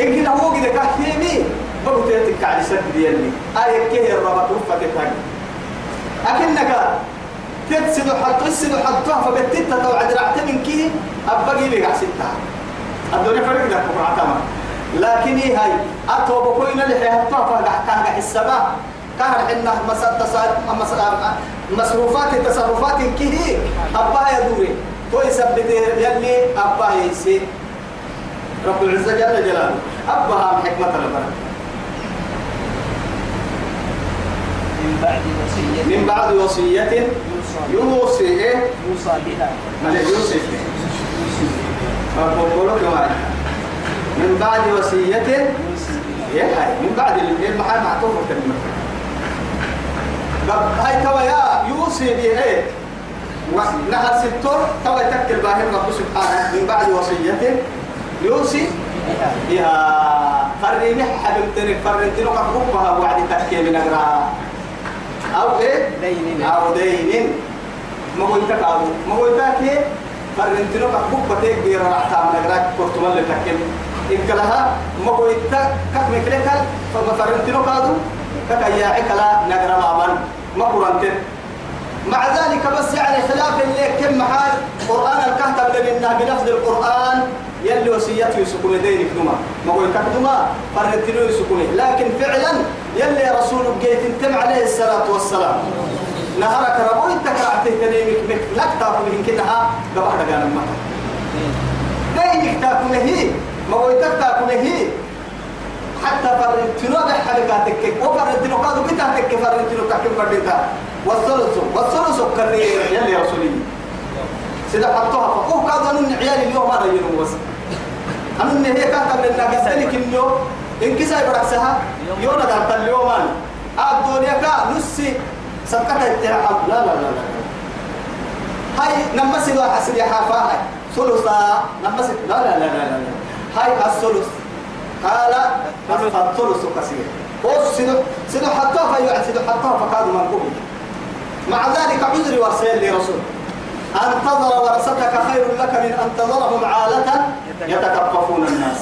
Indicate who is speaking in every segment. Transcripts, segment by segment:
Speaker 1: إن كنا هو كده كهيمي بقول تيتك على سد ديالي آية كه الربط وفتك هاي أكنك تتسد حد تسد حدها فبتت توعد رعت من كيه أبقي بقى ستة الدنيا فرق لك معتمة لكن هي هاي؟ أتوب كوينا اللي حطها فقح كان السماء. كان حنا مصروفات تصرفات كيه أبا يدوري تو يثبت يلي أبا يسي رب العزة جل جلاله. أبها حكمة
Speaker 2: من بعد وصية.
Speaker 1: من بعد وصية يوصي إيه؟
Speaker 2: يوصى بها.
Speaker 1: فقولوا كمان من بعد وصية
Speaker 2: يوصي بها
Speaker 1: يا هاي من بعد المحل معطوف الكلمة. طب هاي توا يا يوصي به إيه؟ نهر ستور توا يتكل باهر رب سبحانه. من بعد وصية يوصي
Speaker 2: بها
Speaker 1: بها فريني حبيبتني فرنتني قبضها وعد تكي من أقرأ أو إيه؟
Speaker 2: دين
Speaker 1: أو دين ما قلت أو ما قلت كي فرنتنو كبوك بتيك بير راح تعمل نقرأ كرتمان لتكلم إنكلها ما قلت كك مكلكل فما فرنتنو كادو؟ كك يا عكلا نقرأ مامن ما قرنت مع ذلك بس يعني خلاف اللي كم محال قرآن الكهتب لنا بلفظ القرآن يلي وصيته يسكن دينك دما ما قلت دما فرنتنو يسكن لكن فعلا يلي رسول جيت أنتم عليه الصلاة والسلام. نهرك ربو انت كرعته تنيمك مك لك تاكل من كنها قبح دقانا مكة دينك تاكل هي. ما قلت تاكل هي. حتى فرنتنو بحلقاتك. وفرنتنو قادوا بتاعتك. فرنتنو تاكل فرنتا والثلث والثلث كرني يلي رسولي. سيدا حطوها فقوه قادوا أنو عيالي اليوم رينوا بس. أنو إن هي كانت من الناقصتني كنيو إن كسا يبرحسها يونا قالت اليوم أنا الدنيا كا نسي. سبقتها اتحام لا لا لا لا. هاي نمسي دوا حسن يا حافا هاي ثلثا نمسي لا لا لا لا لا. هاي الثلث. قال الثلث. كثير. بص سيدو سيدو حطوها سيدو حطوها فكادوا منقوبين. مع ذلك عذر ورسل لرسول أن تذر ورثتك خير لك من أن تذرهم عالة يتكففون الناس.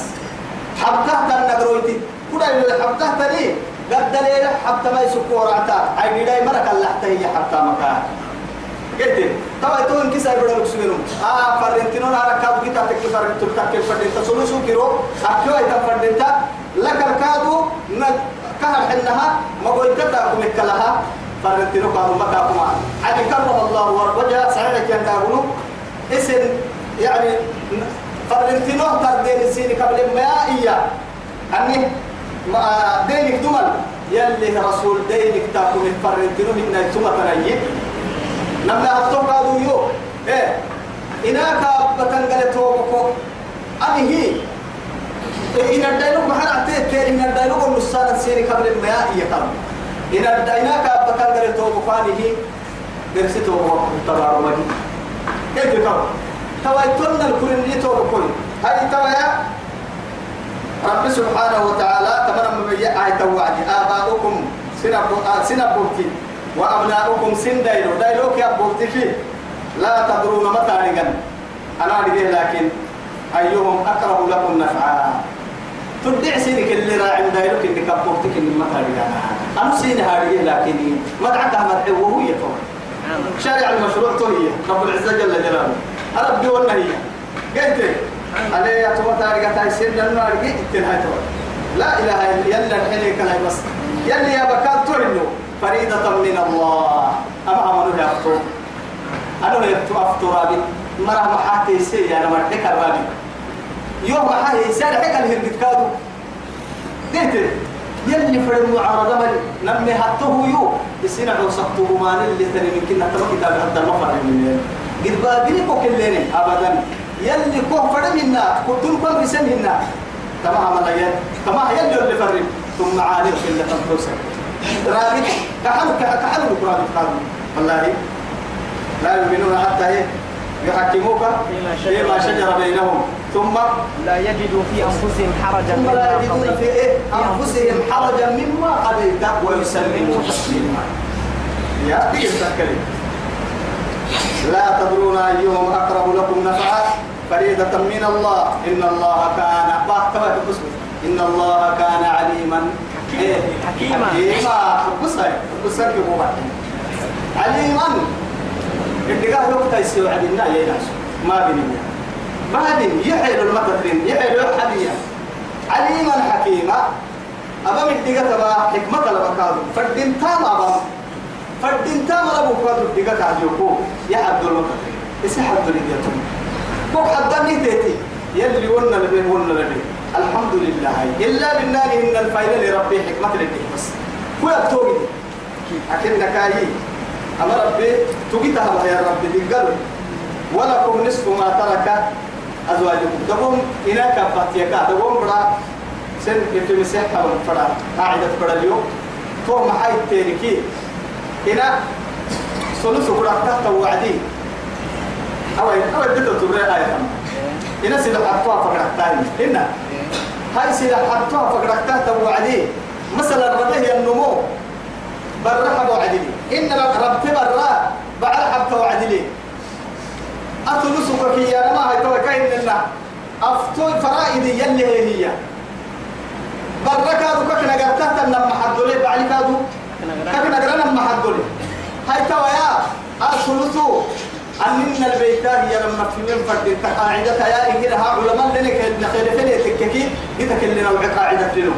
Speaker 1: حبتها النقرويتي. كنا اللي حبتها لي. قد دليل حبت ما يسكوا رعتا عيني داي مرك الله هي حتى مكان. قلت توا تون كيسا يبدو لكسبينهم آه فرنتينون على كادو كي تاتك فرنتو تاكل فرنتا سلوسو كيرو أكيو أيتا فرنتا. لك الكادو كهر حنها ما قلت تاكم الكلها فرنتينو كادو مكاكما حد كره الله وجه سعيدك يندابونو اسم يعني فرنتينو تردين سيني قبل ما إياه أني ما دينك دمل يلي رسول دينك تاكم فرنتينو من نجتما تنيي نمنا أفتو قادو يو إيه إناك بتنقل توبكو أني هي إن الدينوك محل أعطيت إن الدينوك النصان سيني قبل الماء يقام الديناك بتنقل توبكو أني هي درسي توبكو تبارو مجي كيف يقام توايتون الكل توبكو هاي توايا رب سبحانه وتعالى تمر مبيع آية توعد آباؤكم سنبوتي وأبناؤكم سن دايلو. دايلو كي فيه لا تدرون متى أنا أرجع لكن أيهم أقرب لكم نفعا. تدع سينك اللي راعي دايلو كي كبوتك اللي متى رجل أنا سين هارجع لكن مدعك أحمد وهو يفهم شارع المشروع توهي رب العزة جل جلاله. أربي والنهي قلت عليه يا توما تاريخ تاي سير لأنه أرجع تنهاي لا إله إلا يلا الحين كلا بس. يلي يا بكال تورنو فريدة من الله. أما عملوا يا أفتو أنا يبتو أفتو رابي مرة محاتي سي أنا مرتك الرابي يوم سي أنا حكا الهرقت كادو قلت يلي فرد المعارضة من نمي حطه يو يسينا لو سقطه ما اللي تاني من كنا تبقى كتاب حتى المفر من قد بابيني كوك الليني أبدا. يلي كوك فرد منا كنتم كل بسن منا. تمام ملايين تمام يلي اللي فرد. ثم عالم في اللي تنفسك رابط كحلو كحلو بكرة والله لا يؤمنون حتى إيه؟ يحكموك فيما شجر بينهم ثم
Speaker 2: لا يجدوا في أنفسهم حرجا
Speaker 1: ثم لا يجدون في إيه أنفسهم حرجا مما قضيت ويسلموا تسليما يا تذكري لا تدرون أيهم أقرب لكم نفعا فريدة من الله إن الله كان إن الله كان عليما إيه
Speaker 2: حكيما.
Speaker 1: حكيما بصي بصي هو عليما الدقاء وقت يسوع عدنا يا ناس. ما بني. ما بني. يحيل المتفرين يحيل حبيا عليما حكيما. أبا من الدقاء تبا حكمة لبكادو فردين تام أبا. فردين تام لبو كادو الدقاء تعجوكو يا عبد المتفرين إسي حد لديتم كوك حد تيتي. يلي ولنا لبي ولنا لبي. الحمد لله. إلا بالنار إن الفايدة لربي حكمة لديه بس كل أبتوغي أكنك أي أما ربي تجيتها يا ربي تقبل ولكم نصف ما ترك أزواجكم. دقوم إنك فاتيكا دقوم برا. سن في مسيحة والفرا قاعدة فرا اليوم. تو محاي التيركي إنا سلسو برا تحت وعدي. أو أو بدو تبرع آية. إنا سيدا حطوها فقرأتاني إنا هاي سيدا حطوها فقرأتها وعدي. مثلا ربيه النمو. برا حب وعدي إن ربت برا بعد حب وعدي أتلسك كي يا ما هي توي كاين لنا. أفتو فرائدي يلي هي هي. برا كادو كنا قرتها لما حدولي بعد كادو كنا قرنا لما حدولي هاي توا يا أتلسو أنن البيت هي لما في من فرد قاعدة يا إنها علماء لك نخيل تككي. يتكلم القاعدة لنا.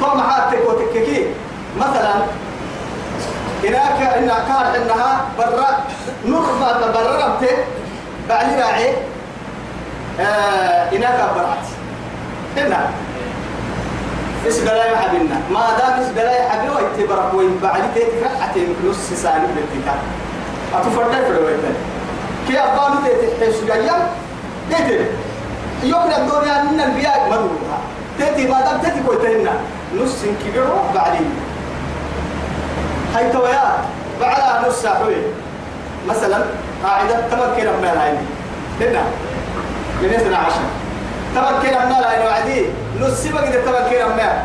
Speaker 1: طبعا حاتك وتككي مثلا هناك إن كان إنها برا نرفع ربته بعد راعي. آه هناك برات. هنا إيش بلاي حبيبنا. ما دام إيش بلاي حبيبي ويتبرك وين بعد تيتك حتى نص ساعة بالتكا أتفرد في الوقت كي أبغى تيتك إيش جايا تيتك يوم الدنيا من البيئة مدورها تيتي ما دام تيتك ويتهنا نص كبيرو بعدين هاي تويا بعد نص ساعة مثلا قاعدة تمكن من هنا من اثنا عشر تمكن من العين وعدي. نص بقى تمكن من.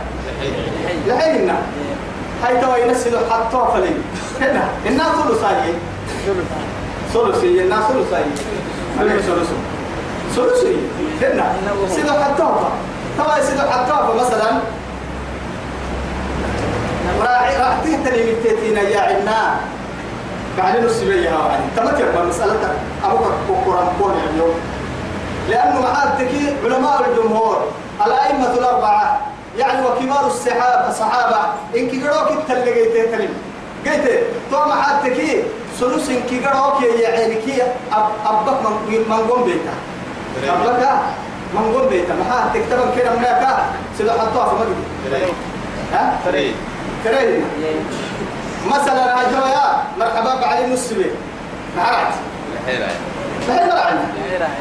Speaker 1: لحين هنا هاي تويا ينسلوا حطوا فلي هنا الناس ثلث ثلثي الناس ثلثي هذا ثلث ثلثي هنا سيدو حطوا طبعا سيدو حطوا مثلا راعي راح تهتني من تيتينا يا عنا بعد نص بيها وعدي تمتر مسألة أبوك كوكوران كون اليوم لأنه معادتك علماء الجمهور. الأئمة الأربعة. يعني وكبار الصحابة الصحابة. إن كيروك التلقيت تلم قلت تو معادتك سلوس إن كيروك يا عينك أب أبك من من قوم بيتا أبك من قوم بيتا معادتك تبن كده منك حطوها في مجد ها؟
Speaker 3: فريد
Speaker 1: فريد مثلا هجويا مرحبا بعد نص بي نعرت
Speaker 3: الحيرة
Speaker 1: فهي مرعنا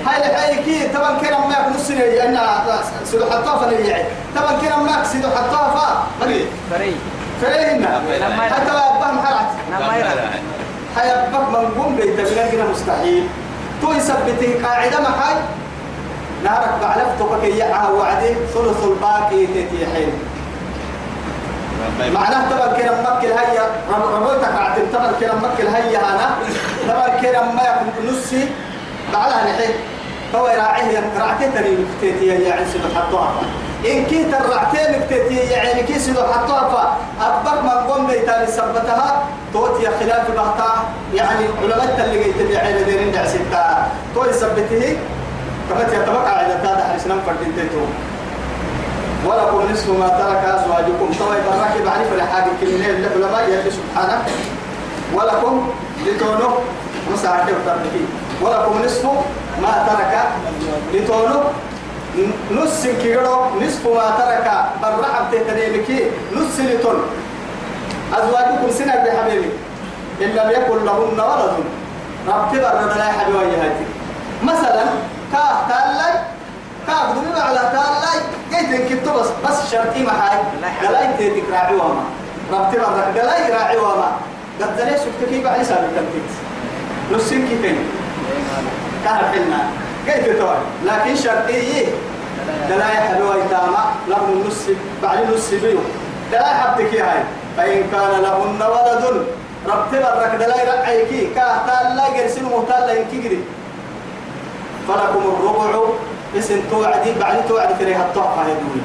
Speaker 1: هاي الحي كي طبعا كنا ما نص نيجي أنا سيدو حطافة نيجي طبعا كنا ما سيدو حطافة مريض
Speaker 2: فري
Speaker 1: فريهنا حتى أبهم حرت
Speaker 2: نما يرى.
Speaker 1: هاي أبك من قوم بيت بلقنا مستحيل. تو يثبته قاعدة محاي نارك بعلفتك كي يعها وعدي ثلث الباقي تتيحين. معناه تبا كنا مكل هيا ربوتك عتب تبا كنا مكل هيا أنا تبا كنا ما يكون نصي. بعلها نحي هو يراعيه رعتين تري مكتيتي يا عين سيدو حطوها إن كيت الرعتين مكتيتي يا عين كي سيدو حطوها فأبك ما قوم بيتاني سبتها. توت يا خلاف بحتا يعني علماء اللي جيت يا عين ديرين دع ستة تو يثبته كفت يتبقى على هذا حرسنا فردين تيتو. ولكم نصف ما ترك أزواجكم. طوى براك بعرف لحاجة كلمة العلماء يلي سبحانه ولكم لتونو مساعدة وتركي ولكم نصف ما ترك لتونو نص كيرو نصف ما ترك. برا بتتنيمك نص لتون أزواجكم سنة بحبيبي إن لم يكن لهن ولد. ربتي برا لا حبيبي هاتي مثلا كاه تالي كاف دمي على تالاي جيت انك بس بس شرطي معاي دلاي تيتك راعي وما. ربتي مرة دلاي راعي وما. قد دلاي شفت كيف على سابق تنتيت نسين كيفين؟ كان حلنا. جيت توي لكن شرطي إيه؟ دلاي حلوة تاما لهم نص بعد نص بيو. دلاي حبتك هاي. فإن كان لهن ولد ربتي مرة دلاي رعيكي. كاه تالاي جرسين إنك جري فلكم الربع اسم توعدي بعد توعد فريها الطهفة هدوي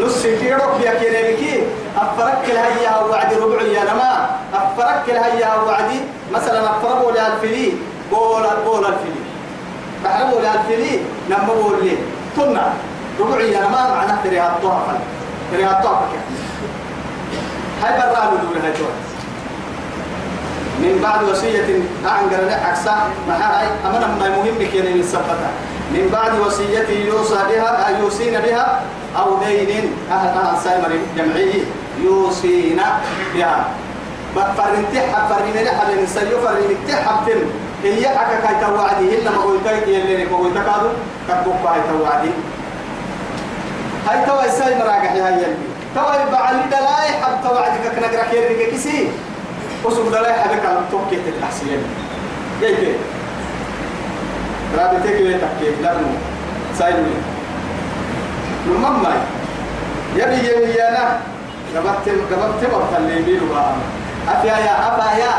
Speaker 1: نص كيروك يا كيريكي أفرك الهيا وعدي ربع يا نما. أفرك الهيا وعدي مثلا أفرقوا للفلي بولا بولا الفلي بحرموا للفلي نما بول لي. تنا ربع يا نما معناه فريها الطهفة فريها الطهفة هاي برا دول هاي من بعد وصية أعنقر عكسا ما هاي أمنا ما مهم من سبتها من بعد وصية يوصى بها يوصين بها أو دين أهل أهل سايمر جمعيه يوصين بها. فرنتح فرنتح حبل نسيو فرنتح حبتن هي حكا كاي توعدي هن ما قلتك يلي ما قلتك هذا كتبوك هاي توعدي. هاي توا سايمر راجع هاي يلي. توا بعلي دلاي حب توعدك كنقرا كيرك كسي وسوق دلاي حبك على توكيت التحسين كيف رابطك يتكيف لأنه سايمر نمم ماي يبي يبي يانا قبضت قبضت وقت اللي بيروا أفيا يا أفا يا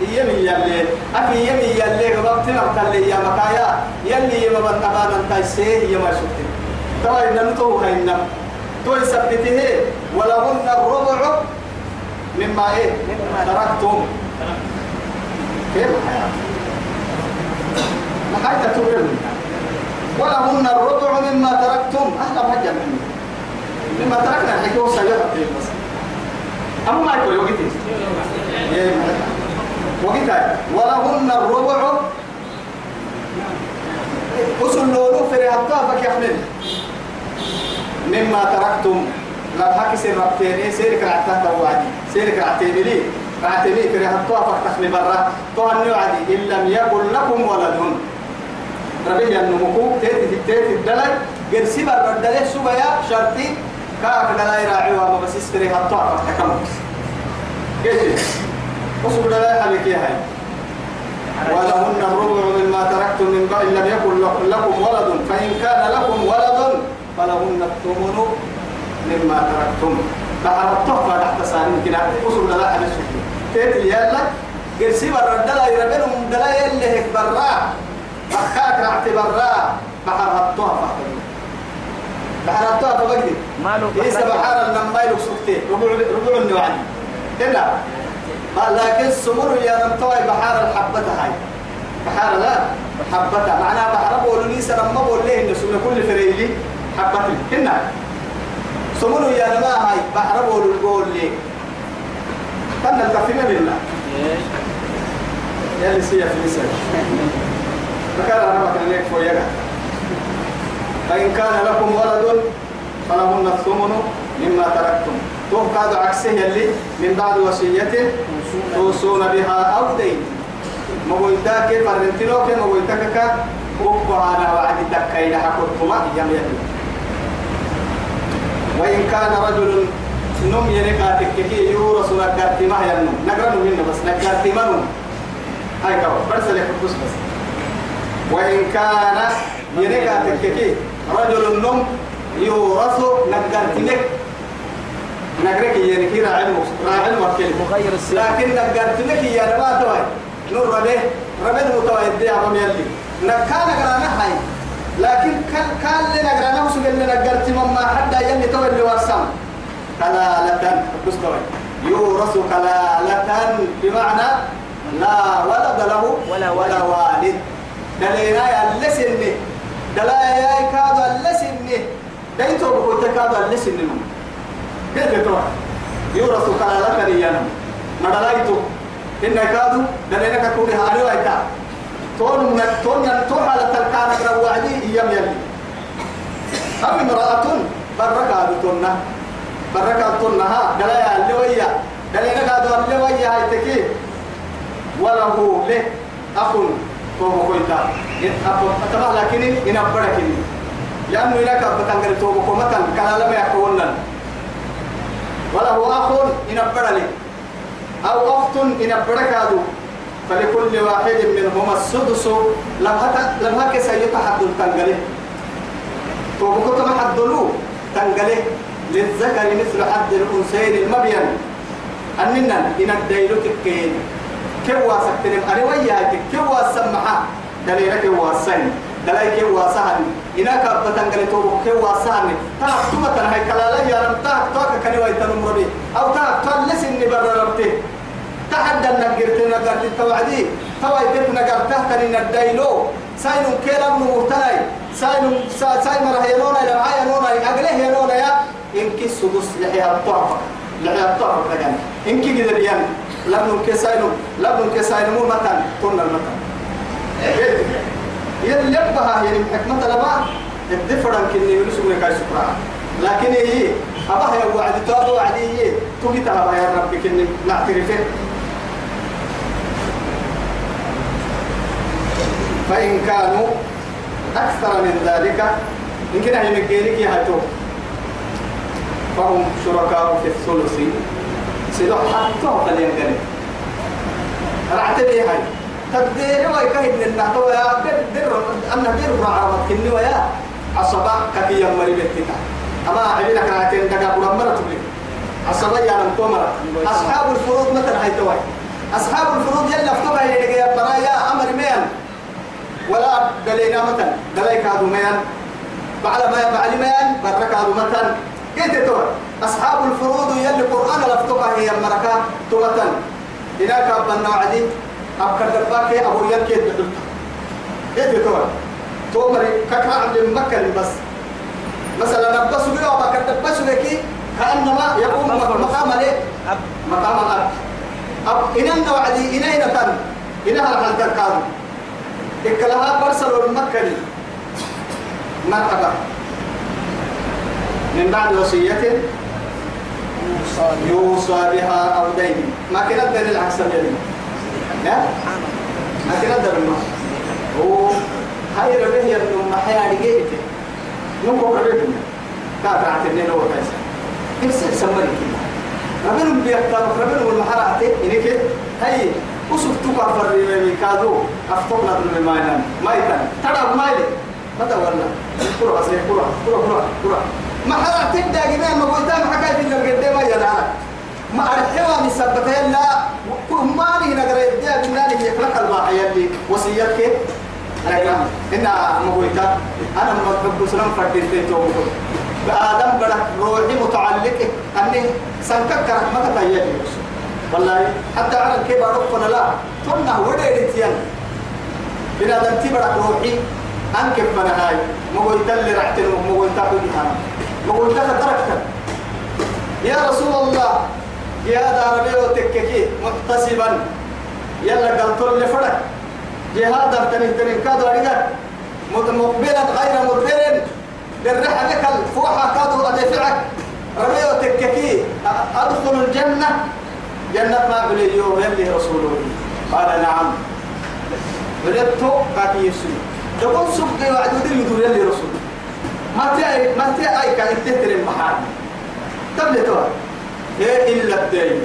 Speaker 1: يمي يلي أفي يمي يلي قبضت وقت اللي يا مكايا يلي يما بنتبان أنت سيه يما شفت توا إن نتوه إنم تو يثبته ولهن الربع مما إيه تركتم كيف الحياة ما حاجة تقول ولهن الربع مما تركتم. أهلا مهجا مما تركنا الحكي وسيرة بس؟ أما ما يقول وقتي. وقتها ولهن الربع. أصل لولو هطافك يا حمد مما تركتم. لا حكي سير ربتين. سيرك رعتها توعدي سيرك رعتين لي رعتين لي فري هطافك تخلي برا تهني وعدي إن لم يكن لكم ولد. ربي النمكو تيتي تيتي الدلال قرسي الدلال سبيا شرطي. كاك دلال راعي وما بس يستري هطافك تكمل. كيف وصل دلال حبيك يا هاي. ولهن الربع مما تركتم من بعد لم يكن لكم ولد. فإن كان لكم ولد فلهن الثمن مما تركتم. بحر التحفة تحت سالم كده. وصل دلال حبيك. تيتي يلا قرسي برا الدلال يربنهم دلال اللي هيك برا. أخاك رعت برا بحر التحفة بحر التحفة بقدر
Speaker 2: مالو
Speaker 1: ليس بحر لما يلوك سكتين ربع ربع النوعي هنا قال لكن سمر يا نمتوي بحار الحبة هاي. بحار لا حبة معناها بحر بقول لي سلام ما بقول ليه إن سمر كل فريلي حبة. هنا سمر يا نما هاي بحر بقول بقول لي كنا الكفينا بالله يا اللي سيا في فكان كان لك فويا فإن كان لكم ولد فلهن الثمن مما تركتم. تهكاد عكسه اللي من بعد وصية توصون بها أو دين. مغويتاك فرنتلوك مغويتاك وقوانا وعد تكاين حكرتما يم يدو وإن كان رجل نم ينقاتك كي يورس نقاتي ما ينم. نقرأ منه بس نقاتي هاي كوا برسل يحبس بس. وإن كان ينقاتك كي رجل نم يورس نقاتي مك نقرأك يعني كي راعي راعي وكيل.
Speaker 2: مغير
Speaker 1: لكن نقرت لك يا ربا توي. نور ربه ربه متوي دي ابو يلي. نكان نقرانا هاي لكن كان كان لنا نقرانا وسجل لنا نقرت مما حتى يلي توي اللي وسام كلالة بستوي يورث كلالة بمعنى لا ولد له
Speaker 2: ولا
Speaker 1: ولا والد. دلينا يا لسني دلا يا كادو لسني دايتو بكو تكادو لسني كيف تروح؟ يورث كلالة ريانا. مدلايتو إن كادو دلنا كوني هاري وايتا. تون من تون ين تون على تلكان روعدي يم يلي. أم امرأة بركة تونا بركة تونا ها دلايا اللي ويا. دلنا كادو اللي ويا هاي تكي. وله له أخ توبو كويتا أبو تبع لكن إن أبركني لأنه إنك بتنقل توبو كومتا كلا لما يكون وله أخ إن أبرلي أو أخت إن أبركادو فلكل واحد منهما السدس. لم هكا سيتحد تنقله. توبكو تمحدلو تنقله. للذكر مثل حد الأنثيين المبين. أننا إن الديلو تكين. كيف واسكتنم أنا وياك كيف واسمعها دليلك واسين دلاي كي واسهن إنا كبتن قال تو كي واسهن تاك توما تنا هاي كلا يا رب تاك تاك كني واي تنمرني أو تاك تاك لسني برا ربتي. تحدى نقرت نقرت. التوعدي توا يبت نقرته تني ندايلو ساينو كيلا مورتاي ساينو ساي مرة هينونا إلى معايا نونا أقله هينونا يا إنك السدس لحيا الطرف. لحيا الطرف لكن إنك قدر يعني لبن كساينو لبن كساينو مو متن كنا المتن. يلي يبقى يعني حكمة لما الدفرن كني يلسوا من كاي سكرا. لكن هي أبا هي وعد تو وعدي هي تجي تها يا رب كني نعترفه فإن كانوا أكثر من ذلك يمكن أن يمكنك يا فهم شركاء في الثلث. سيدو حتى فلينقل رعت لي هاي. تقدير ويكهد لنا تو يا قدر أنا دير معاوض كني ويا عصبا كفي يمري بيتك أما عبينا كناتين دقا قرام مرة تبلي عصبا يا نم تومرة أصحاب الفروض مثل هاي توي. أصحاب الفروض يلا فتوها يا برايا أمر مين ولا دلينا مثلا دليك هذا ميان. بعد ما بعد ميان برك مثلا كيف تقول أصحاب الفروض يلي القرآن لفتوها هي المركة توتن. هناك أبنا وعدي أبكر دباك أبو يلكي تدلت كيف تقول تومري كاكا عبد مكة بس مثلا نبص بيه وبكر دبس بكي كأنما يقوم مقام ليه مقام الأب أب إننا وعدي إننا تن. إنها الحل تكادو إكلها برسل المكة مرحبا. من بعد وصية
Speaker 2: يوصى
Speaker 1: بها أو دين ما كنا الدين العكس الجليل لا ما كنا الدين هو هاي ربه يبنو محيا لقيته. نمو ربه كاتا عتنين هو كيسا كيسا سمري كنا ربنا بيكتب ربنا والمحرات إنك هاي وسفتك أفر من كادو. أفتقنا من ما ينام ما يتن ترى ما يلي متى ولا كرة أصلي كرة كرة كرة كرة ما حرات تبدأ جميع ما قلت ما حكاية في الجدة ما يدعى. ما أرحوا من سبتها لا. ما لي نقرأ يبدأ بالنار يخلق الباحة يلي. وصيتك إن مقولتا أنا ما بحب سلام فردين توقف آدم بدك روحي متعلق أني سنكك رحمة تيجي والله حتى على الكبر ربنا لا. تنا ودي تيان بنا دمتي بدك روحي أنك فنا هاي ما قلت اللي رحت ما قلت تركت يا رسول الله يا دار بيو تككي محتسبا يلا قلت اللي فرق جهاد تنين تنين كادو أريد مقبلا غير مدبر بالرحى بك الفوحة كادو أدفعك. ربيو تككي. أدخل الجنة. جنة ما بليو يلي رسوله قال نعم. ولدت كاتي يسوع. تقول سبقي وعد ودير يدور يلي رسول ما تي أي كان تهتر المحال تبلتوا هي إلا الدين.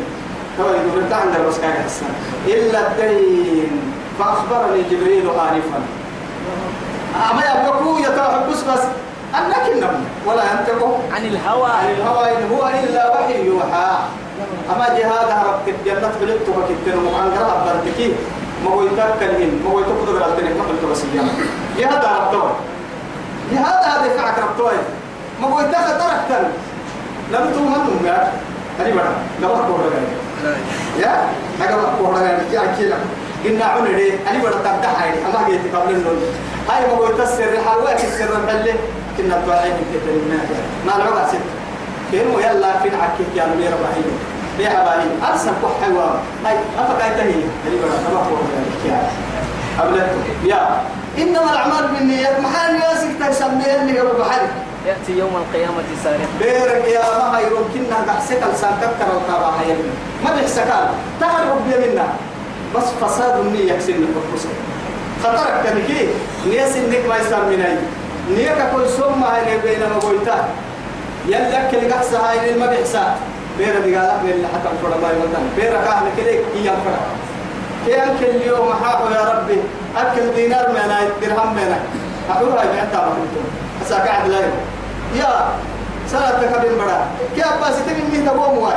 Speaker 1: تو يدور انت عند كان حسن إلا الدين. فأخبرني جبريل آنفا. أما يبقوا يتوحد بس بس. أنك النبي ولا ينطق
Speaker 2: عن الهوى.
Speaker 1: عن الهوى إن هو إلا وحي يوحى. أما جهاد هربت الجنة بلدت وكتن وعن قرأ برتكي ما هو يتكلم ما هو يتقدر على قلت بس اليوم جهاد هربتوه جهاد هذا يفعك ربتوه ما هو يتخذ تركتن لم تؤمنوا يا. هني بڑا لو أقول لك يا. أنا أقول لك يا كذا قلنا عمري أنا بڑا تبدأ هاي أما جيت قبل النوم. هاي ما هو يتسر حواك السر. محله كنا الدعاء كتير ما العبا ست. كانوا يلا في العكيك يا نمير باهين يا باهين أرسل كح حوار هاي أفقا يتهي اللي بڑا تبا هو يا. أبلت يا. إنما الأعمال بالنيات محل ياسك تسمي اللي قبل محل
Speaker 2: يأتي يوم القيامة سارقا
Speaker 1: بيرك يا ما هي يمكننا قحسك لسانك كرو كرا هي ما بيحسكال تعرف منا. بس فساد النية يكسر الفرصة. خطرك تنكي نية سنك ما يسمى مني نية كل سوم هاي بين ما قلتا يلا كل قحسة هاي ما بيحسا بير دقالك بير حتى الفرع ما يمتن بير كاهن كده كي ينفرع كي أكل اليوم حاقه يا ربي؟ أكل دينار منا درهم منا أقول هاي ما كنتم أسا قاعد لا يا سنة تكبين بڑا كي أبا ستين مية تقوم واي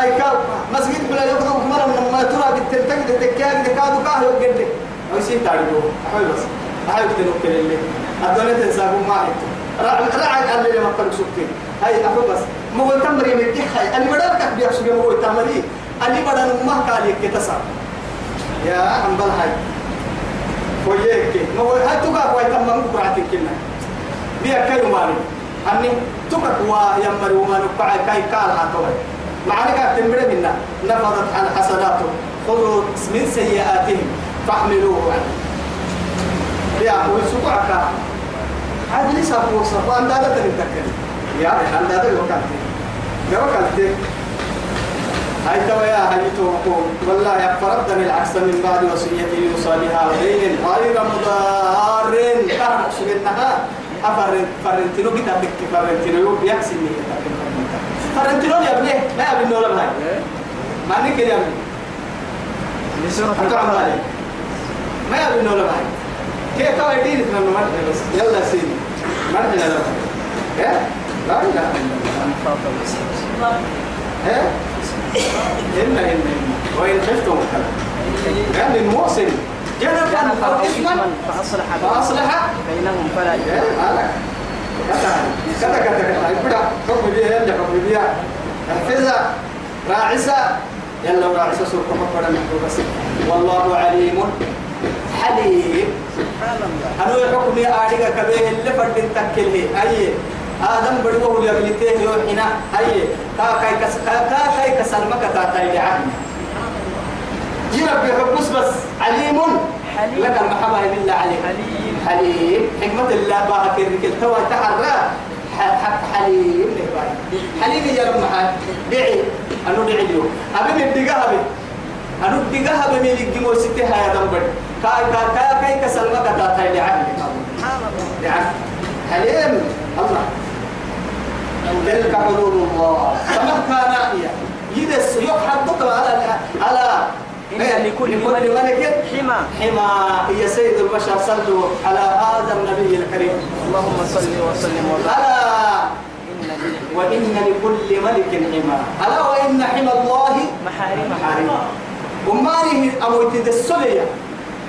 Speaker 1: أي كاب مسجد بلا يقضوا مرة من ما ترى بالتلتقي تكاد كادو كاه يقدر أو شيء تعرفه أحوي بس. هاي بتنوكل اللي. الدنيا تنساكم ما هيك رعد قال لي لما كنت سكتين هاي أكو بس. ما هو تمري من دي هاي أنا بدل كك بيحسب ما هو بدل ما قال لك كتسا. يا أمبل هاي. وياك ما هو هاي تقع ويا تمام قرعتك كنا. بيا كيو مالي. أني تقع ويمر وما نقع كاي كال هاتوي معلك تمري منا. نفضت عن حسناته خذوا من سيئاتهم. فاحملوه عنه. يا هو سقعك صفا أن هذا تنتكل يا أن هذا الوقت يا وقت هاي توا يا هاي توقو والله يا فردني العكس من بعد وصية يوصى بها غير غير مضار كان سبنها أفرن فرنتينو كتابك فرنتينو بيحسن لي فرنتينو يا ابني ما يا ابني ولا هاي ما نيك يا ابني. ما يا ابني ولا هاي كيف كوا يدين من مرحلة بس يلا سيدي مرحلة لا. إيه؟ لا الله
Speaker 2: الأنفاق والسلام
Speaker 1: إيه؟ إن إن وإن خفتم أو إثما
Speaker 2: إثما فأصلح
Speaker 1: فأصلح
Speaker 2: بينهم فلا إثم
Speaker 1: كذا كذا كذا يبدا حكم بيها يلا حكم بيها. حفظها راعسة. يلا راعسة سوق مقبرة محبوبة والله عليم. حليم.
Speaker 2: سبحان الله.
Speaker 1: أنا يحكم يا آديك كبيه اللي فرد تكله أي. آدم بدوه اللي قبلته يوحنا أي كا كاي كس كا كا كاي كسلمك تاتاي لعهد يرب يحبس بس عليم. لك المحبة بالله عليك
Speaker 2: حليم
Speaker 1: حليم حكمة الله بارك الرجل توا تحرى حليم. حليم يا رب محل دعي أنو دعي اليوم أبي ندقها بي أنو ندقها بي ميلك جمو ستها يا دمبر كاي كاي كاي كاي كسلمك تاتاي لعهد يعني حليم الله تلك حدود الله. فمن كان يدس يحدد على على
Speaker 2: لكل
Speaker 1: ملك
Speaker 2: حمى
Speaker 1: حمى يا سيد البشر. صلوا على هذا النبي الكريم.
Speaker 2: اللهم صل وسلم لله
Speaker 1: وإن لكل ملك حمى ألا وإن حمى الله
Speaker 2: محارم
Speaker 1: محارم ومانه أموت دسوليا.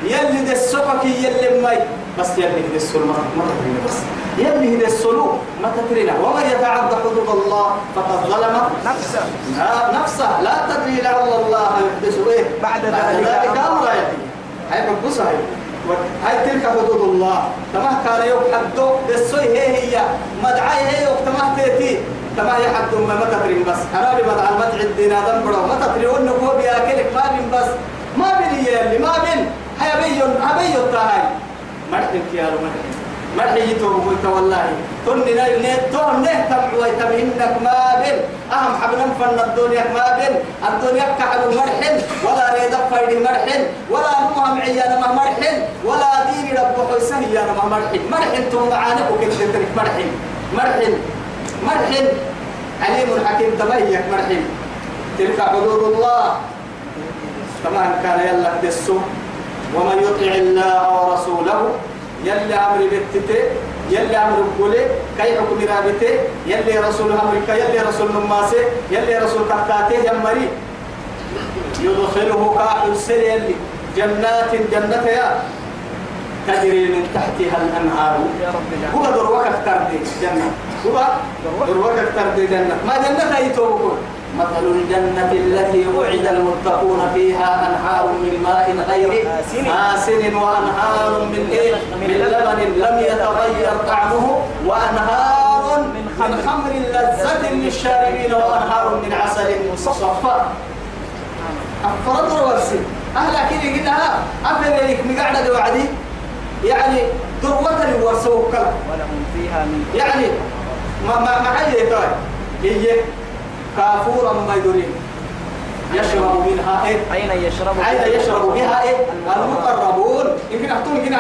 Speaker 1: يلي دسوكك يلي ماي. بس يلي دسول ما ما تدري بس. يلي دسولو ما تدرينا ومن يتعدى حدود الله فقد ظلم
Speaker 2: نفسه.
Speaker 1: نفسه. لا تدري لعل الله يحدث إيه؟
Speaker 2: بعد ذلك.
Speaker 1: امرا يأتي هاي بقصة هاي هاي تلك حدود الله. تمام كان يوم حدو دسوي هي هي مدعي هي يوم تمام تيتي تمام يا حد ما ما تدري بس. أنا بمدعى المدعي الدين هذا برو ما تدري انه هو بيأكلك. ما بين بس. ما بين يلي ما بين. هيا بيون هبيون تاهي مرحب يا مرحب مرحي قلت والله تني نيت تون نهتم ويتمهنك ما بين أهم حبنا فن الدنيا ما بين الدنيا كحل مرحل ولا ريد فايد مرحل ولا نمهم عيانا ما مرحل ولا دين رب حسن يا ما مرحل مرحل تم معانك وكنت تترك مرحل مرحل مرحل عليم حكيم تميك مرحل تلك حدود الله كما كان يلا دسو ومن يطع الله ورسوله يلي أمر بتته يلي أمر بقوله كي حكم رابته يلي رسول أمريكا يلي رسول نماسه يلي رسول كتاته يمري. يدخله كاحل سر يلي جنات جنة يا. تجري من تحتها الأنهار. هو دروك أكتر دي جنة. هو دروك أكتر دي جنة. ما جنة هي توبكون مثل الجنة التي وعد المتقون فيها أنهار من ماء غير
Speaker 2: آسن.
Speaker 1: وأنهار من إيه؟ من لبن. لم يتغير طعمه. وأنهار
Speaker 2: من خمر.
Speaker 1: لذة للشاربين وأنهار من عسل مصفى. أفرد ورسي. أهلا كده كده أفهم لك مقعدة وعدي يعني ذروة الورسوك
Speaker 2: ولهم فيها من
Speaker 1: يعني ما ما ما حاجة يتوي هي كافورا ما يدرين يشرب منها إيه؟
Speaker 2: أين يشرب
Speaker 1: عين يشرب بها إيه؟ المقربون. يمكن أحطون هنا.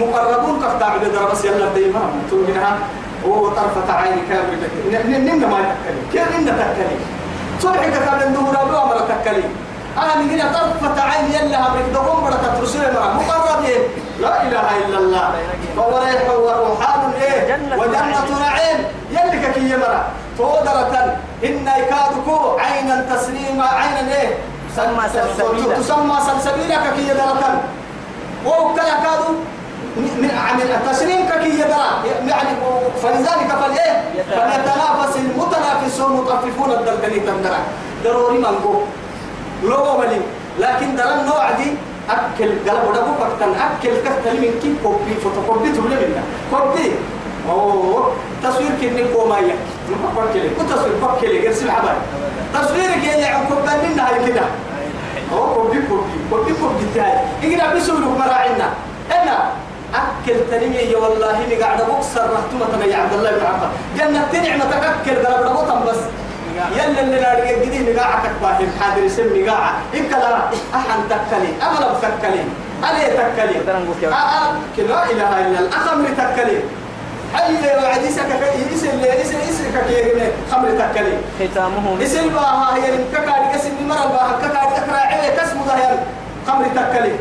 Speaker 1: مقربون كفتاع بدر بس يلا ديما أحطون هنا. وطرفة عين كامل نمنا ما يتكلم كيف نمنا تكلم صبحك كان النهور أبو أمر تكلم أنا من هنا طرفة عين يلا هبرك. دقوم بركة رسول الله مقربين. لا إله إلا الله. فوريح وروحان إيه؟
Speaker 2: جنة
Speaker 1: وجنة نعيم. يلي كي يمرا تودرة. إن يكادكو عينا تسليما عينا إيه؟
Speaker 2: تسمى سلسبيلا.
Speaker 1: تسمى سلسبيلا كي يدرة وكلا كادو من عن التسليم كي يدرى يعني فلذلك فالايه فليتنافس المتنافسون المطففون الدلدلي تندرى ضروري مانجو لو ملي لكن درى النوع دي أكل. قلب ودبو فكتن أكل كتن من كي كوبي. فوتوكوبي تقول منا كوبي. أوه تصوير كني كومايا بكلي وتصوير بكلي قرس الحبايب تصويرك يا عم كوبان منا هاي كده. أوه كوبي كوبي كوبي كوبي تاعي إجنا بسولك مراعينا أنا أكل تنمية والله إني قاعد بكسر رحتمة يا عبد الله بن عمر جنة تنعمة أكل قلب ودبو بس. يلا اللي نارجع جديد نقاعة تكباهم حاضر يسمى نقاعة. إنك لا أحن تكلي عليه تكلي؟ آه آه كلا إله إلا الله. أخمر تكلي. حي وعد يسك يس اللي يس يس ككيرنا خمر تكلي.
Speaker 2: ختامه
Speaker 1: يس الباها هي ككاري كسم مرة الباها ككاري ككرا عيه كسم ظهر خمر تكلي.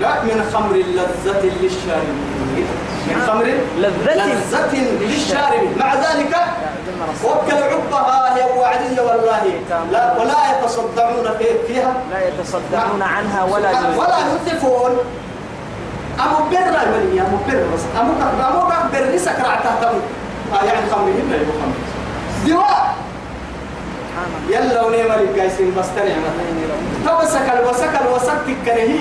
Speaker 1: لا من خمر اللذة للشاربين. من خمر
Speaker 2: لذة
Speaker 1: لذة للشاربين. مع ذلك وكل عبها هي وعدية والله. لا ولا يتصدعون في- فيها.
Speaker 2: لا يتصدعون عنها ولا
Speaker 1: ولا ينزفون. أمو بر المنية أمو بر بس. أمو كف أمو كف بر سكرع تهتم آه يعني خمرهم لا يبقى خمر دواء يلا ونعم الجايسين بس تنعمة. تو سكل وسكل وسكت كرهي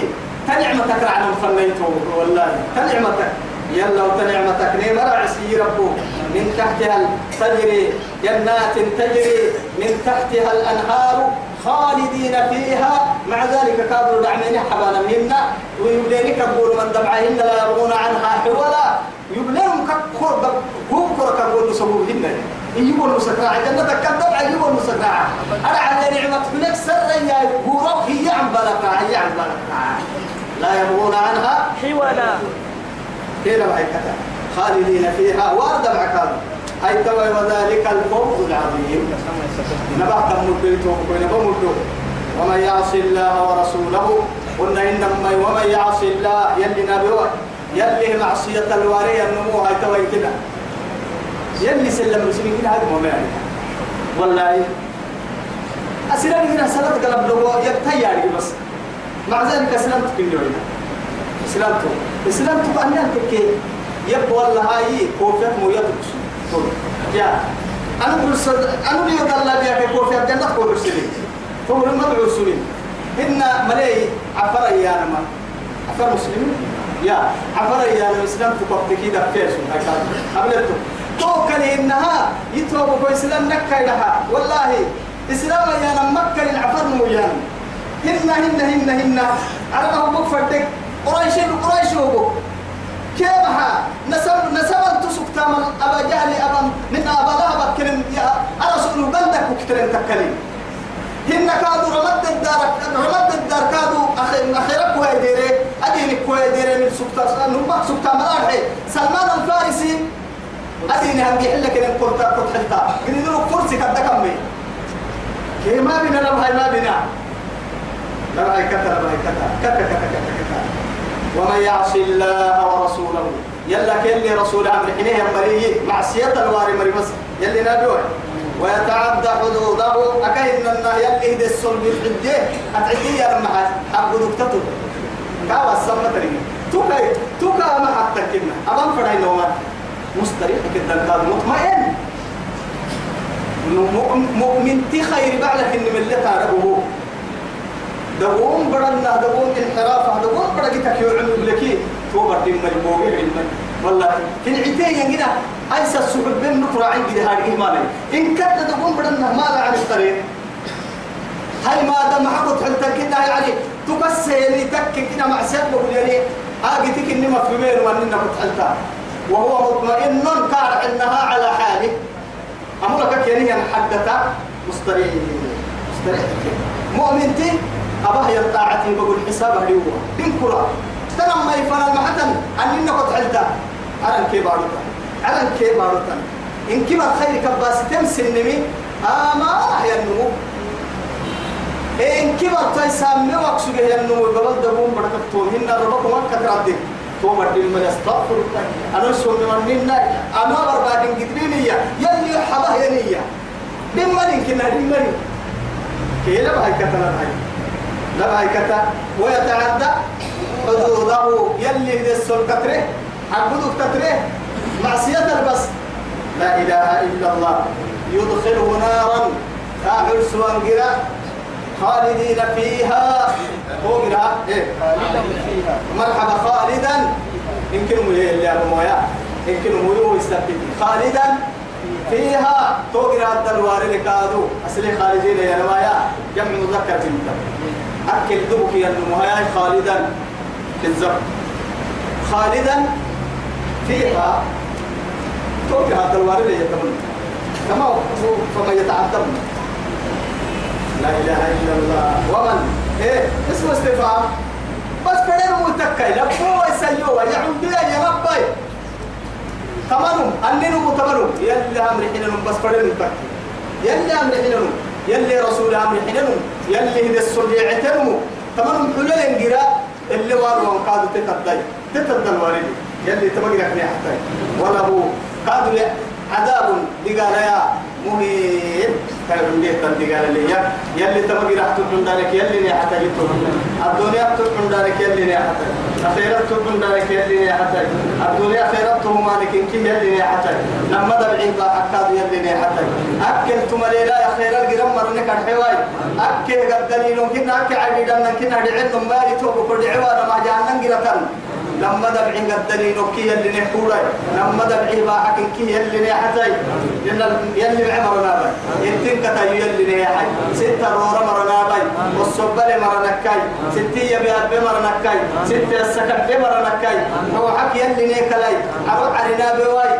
Speaker 1: تنعمتك على فنيته والله. تنعمتك. يلا وتنعمتك. نعم رعسي ربو. من تحتها تجري جنات تجري. من تحتها الأنهار. خالدين فيها. مع ذلك كادوا دعمين حبانا منا. ويبلينك يقول من دمعهن لا يبغون عنها حولا. يبليهم كقول هم كرة كقول نسوهن يجيبوا المسكراعة جنتك كم دمع يجيبوا المسكراعة أنا على نعمة منك سر يا بورو هي عن بلقاء هي عن بلقاء لا يبغون عنها
Speaker 2: حولا.
Speaker 1: كيف هيكتا خالدين فيها. وارد معكاد هاي توا وذلك الفوز العظيم. نبع كم مدلتو كوين بمدو ومن يعص الله ورسوله قلنا إنما ومن يعص الله يلي نبيه يلي معصية الوارية النمو هاي توا كده يلي سلم المسلمين كده هذا ما يعني والله. أسلم هنا سنة قلب له يبتياري بس. مع ذلك أسلمت كل يوم اسلامته اسلامته بأن ينتكي يب والله هاي كوفيت مو يدرس. يا أنا برس أنا بيو الله بيا كوفيت جنة كل رسلي فهو المدعو سليم إن ملاي عفر يا نما عفر مسلمين يا عفر يا نما اسلام تقبل كده فيسو هاي قبلته توكل إنها يتوبوا بإسلام نكا لها والله إسلام يا نما مكة العفر مو يا هن هن هن هن. على ما هو بفردك قريش قريش هو كيفها نسب نسب تسك تامل. أبا جهل أبا من أبا لهب كلم يا أرسل بندك وكترين تكلم. هن كادوا رمد الدار رمد الدار كادوا أخي أخيرك كوي ديري. أديني كوي ديري من سكتا نبقى سكتا ملاحي سلمان الفارسي. أديني هم بيحل لك إن كنت كنت حلتا. قلت له كرسي كده كمي. كي ما بينا هاي ما بينا لا هاي كتا لا هاي كتا. كتا كتا كتا كتا. ومن يعص الله ورسوله. يلا كل رسول عبد الحنيه يمري معصية الواري مري بس. يلي نبيوه ويتعدى حدوده. أكاين أن يلي هدي الصلب الحجة أتعدي يا لما حق نكتته. كاوا السمة تريد. توكا توكا ما حتى أبان فرعي نومان مستريح كده كان مطمئن. مؤمن تي خير بعلك إن ملتها ربه دقوم بدنا دقوم انحرافه دقوم بدا كتك يعلم لكي تو بدي مجموعي علما. والله كن عتين ينجنا أيسا السحب بين نقرا عندي هذه مالي إن كنت دقوم بدنا ما لا عن الطريق؟ هاي ما دام حقت حتى كنا يعني تكسيني تك كنا مع سبب يعني آجتك إني مفهومين وأننا متحلتا وهو مطمئن كار إنها على حاله. أمرك كيني حدث مستريح مستريح مؤمنتي أباه يطاعتي بقول حسابه لي هو إن كرة ترى ما يفعل محتن أن إنك تحلتا على كبارتا على كبارتا إن كبر خير كباس تمسن نمي. آما يا النمو إن كبر تيسامي وقسو يا النمو. قبل دبون بركتون هن ربك ما كترادين تو بدل من أستغفر أنا سوى من منا أنا بربادين قدرينية يلي حبه ينية. دمني كنا دمني كيلا بهاي كتنا هاي لا هاي كتا ويتعدى حدوده يلي دس الكتره حبدو كتره معصية بس لا إله إلا الله. يدخله نارا كافر سوان قرا خالدين فيها. قرأ إيه؟ مرحبا خالدا. يمكن مو اللي أبو مويا يمكن مو يستبدل. خالدا فيها. توقر الدلوار لكادو. أصلي خالدين يا نوايا. جمع مذكر بنت أكل دبك يا نمويا خالدا في الزرق. خالدا فيها توقر الدلوار اللي يتمنى كما فما يتعذب لا إله إلا الله. ومن؟ إيه؟ اسمه استفهام. بس فدر متكي لبو يسيوا يعود يا ربي. تمنهم أننهم تمنهم يلي أمر حينهم بس فدر متكي يلي أمر حينهم يلي رسول أمر حينهم يلي هذا السريع تنمو تمنهم حلول انقراء اللي واروا قادوا تتدي تتدى الوالد يلي تمقرأ حتى. ولا هو قادوا عذاب دقال يا كان عندي تنتقال لي يلي تبقي راح تكون دارك يلي ني حتى جتو الدنيا تكون دارك يلي ني حتى أخيرا تكون دارك يلي ني حتى الدنيا أخيرا تهم مالك إنك يلي ني حتى لما دبعين أكاد يلي ني حتى أكل تمليلا يا خير الجرم مرنك الحواي. أكل قد دليلون كنا أكل عبيدنا كنا دعين مالي توبو كل عوانا ما جانا نجرتن لما دبعين قدني نوكي يلي نحولا لما دبعي باحك كي يلي نحتاي. يلي بعمرنا باي يتين كتا يلي نحاي. ستة رورا مرنا باي والصبل مرنكاي ستية بياد بمرنكاي ستة السكن بمرنكاي هو حك يلي نيكلاي عرب علينا بواي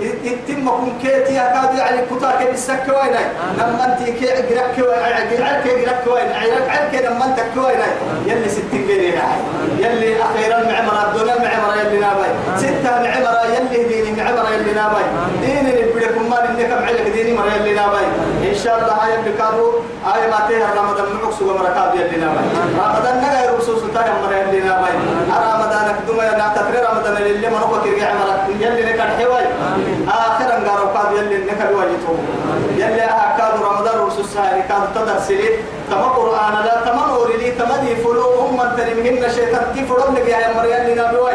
Speaker 1: يتم كون كيتي أكاد يعني كتاك بالسكة ويناي لما انت كي عقرك ويناي عقرك عقرك ويناي عقرك عقرك لما انت كويناي يلي بيني يلي أخيرا معمر الدنيا معمر يلي ناباي. ستة معمر يلي ديني معمر يلي ناباي. ديني نبدكم ما إنك معلك ديني مر يلي ناباي. إن شاء الله هاي بكابو هاي ما تيه رمضان معكس ومركاب يلي ناباي. رمضان نجا يرسوس تاي مر يلي ناباي. رمضان كدوما يا نعتبر رمضان اللي ما نقول كرجع مر يلي نكاد حواي. آخرا قارو كاب يلي نكاد واجتهم. يلي أكاد رمضان رسوس هاي كاد تدرسلي تما قرآن لا تما نور لي تما دي فلو. أم تنمهن شيطان كيف رب يا مريم لنا بواي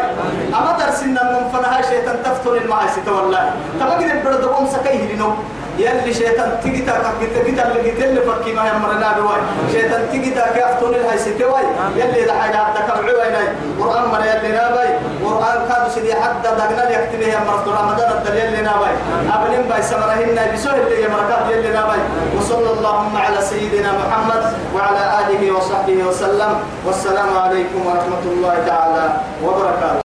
Speaker 1: أما درسنا من فنها شيطان تفتن المعاصي والله تما قد بردهم سكيه لنو؟ يلي شيطان تيجي تا كيتا كيتا اللي قلت اللي فكي ما يمرنا بواي. شيطان تيجي تا كيفتون الهاي ستواي يلي ده حاجة حتى كبعوا هنا قرآن مر يلي ناباي قرآن كانوا سيدي حتى دقنا يكتبه يا مرت رمضان الدل يلي ناباي أبنين باي سمرهن بسوء اللي يمركات يلي ناباي وصلى اللهم على سيدنا محمد وعلى آله وصحبه وسلم. والسلام عليكم ورحمة الله تعالى وبركاته.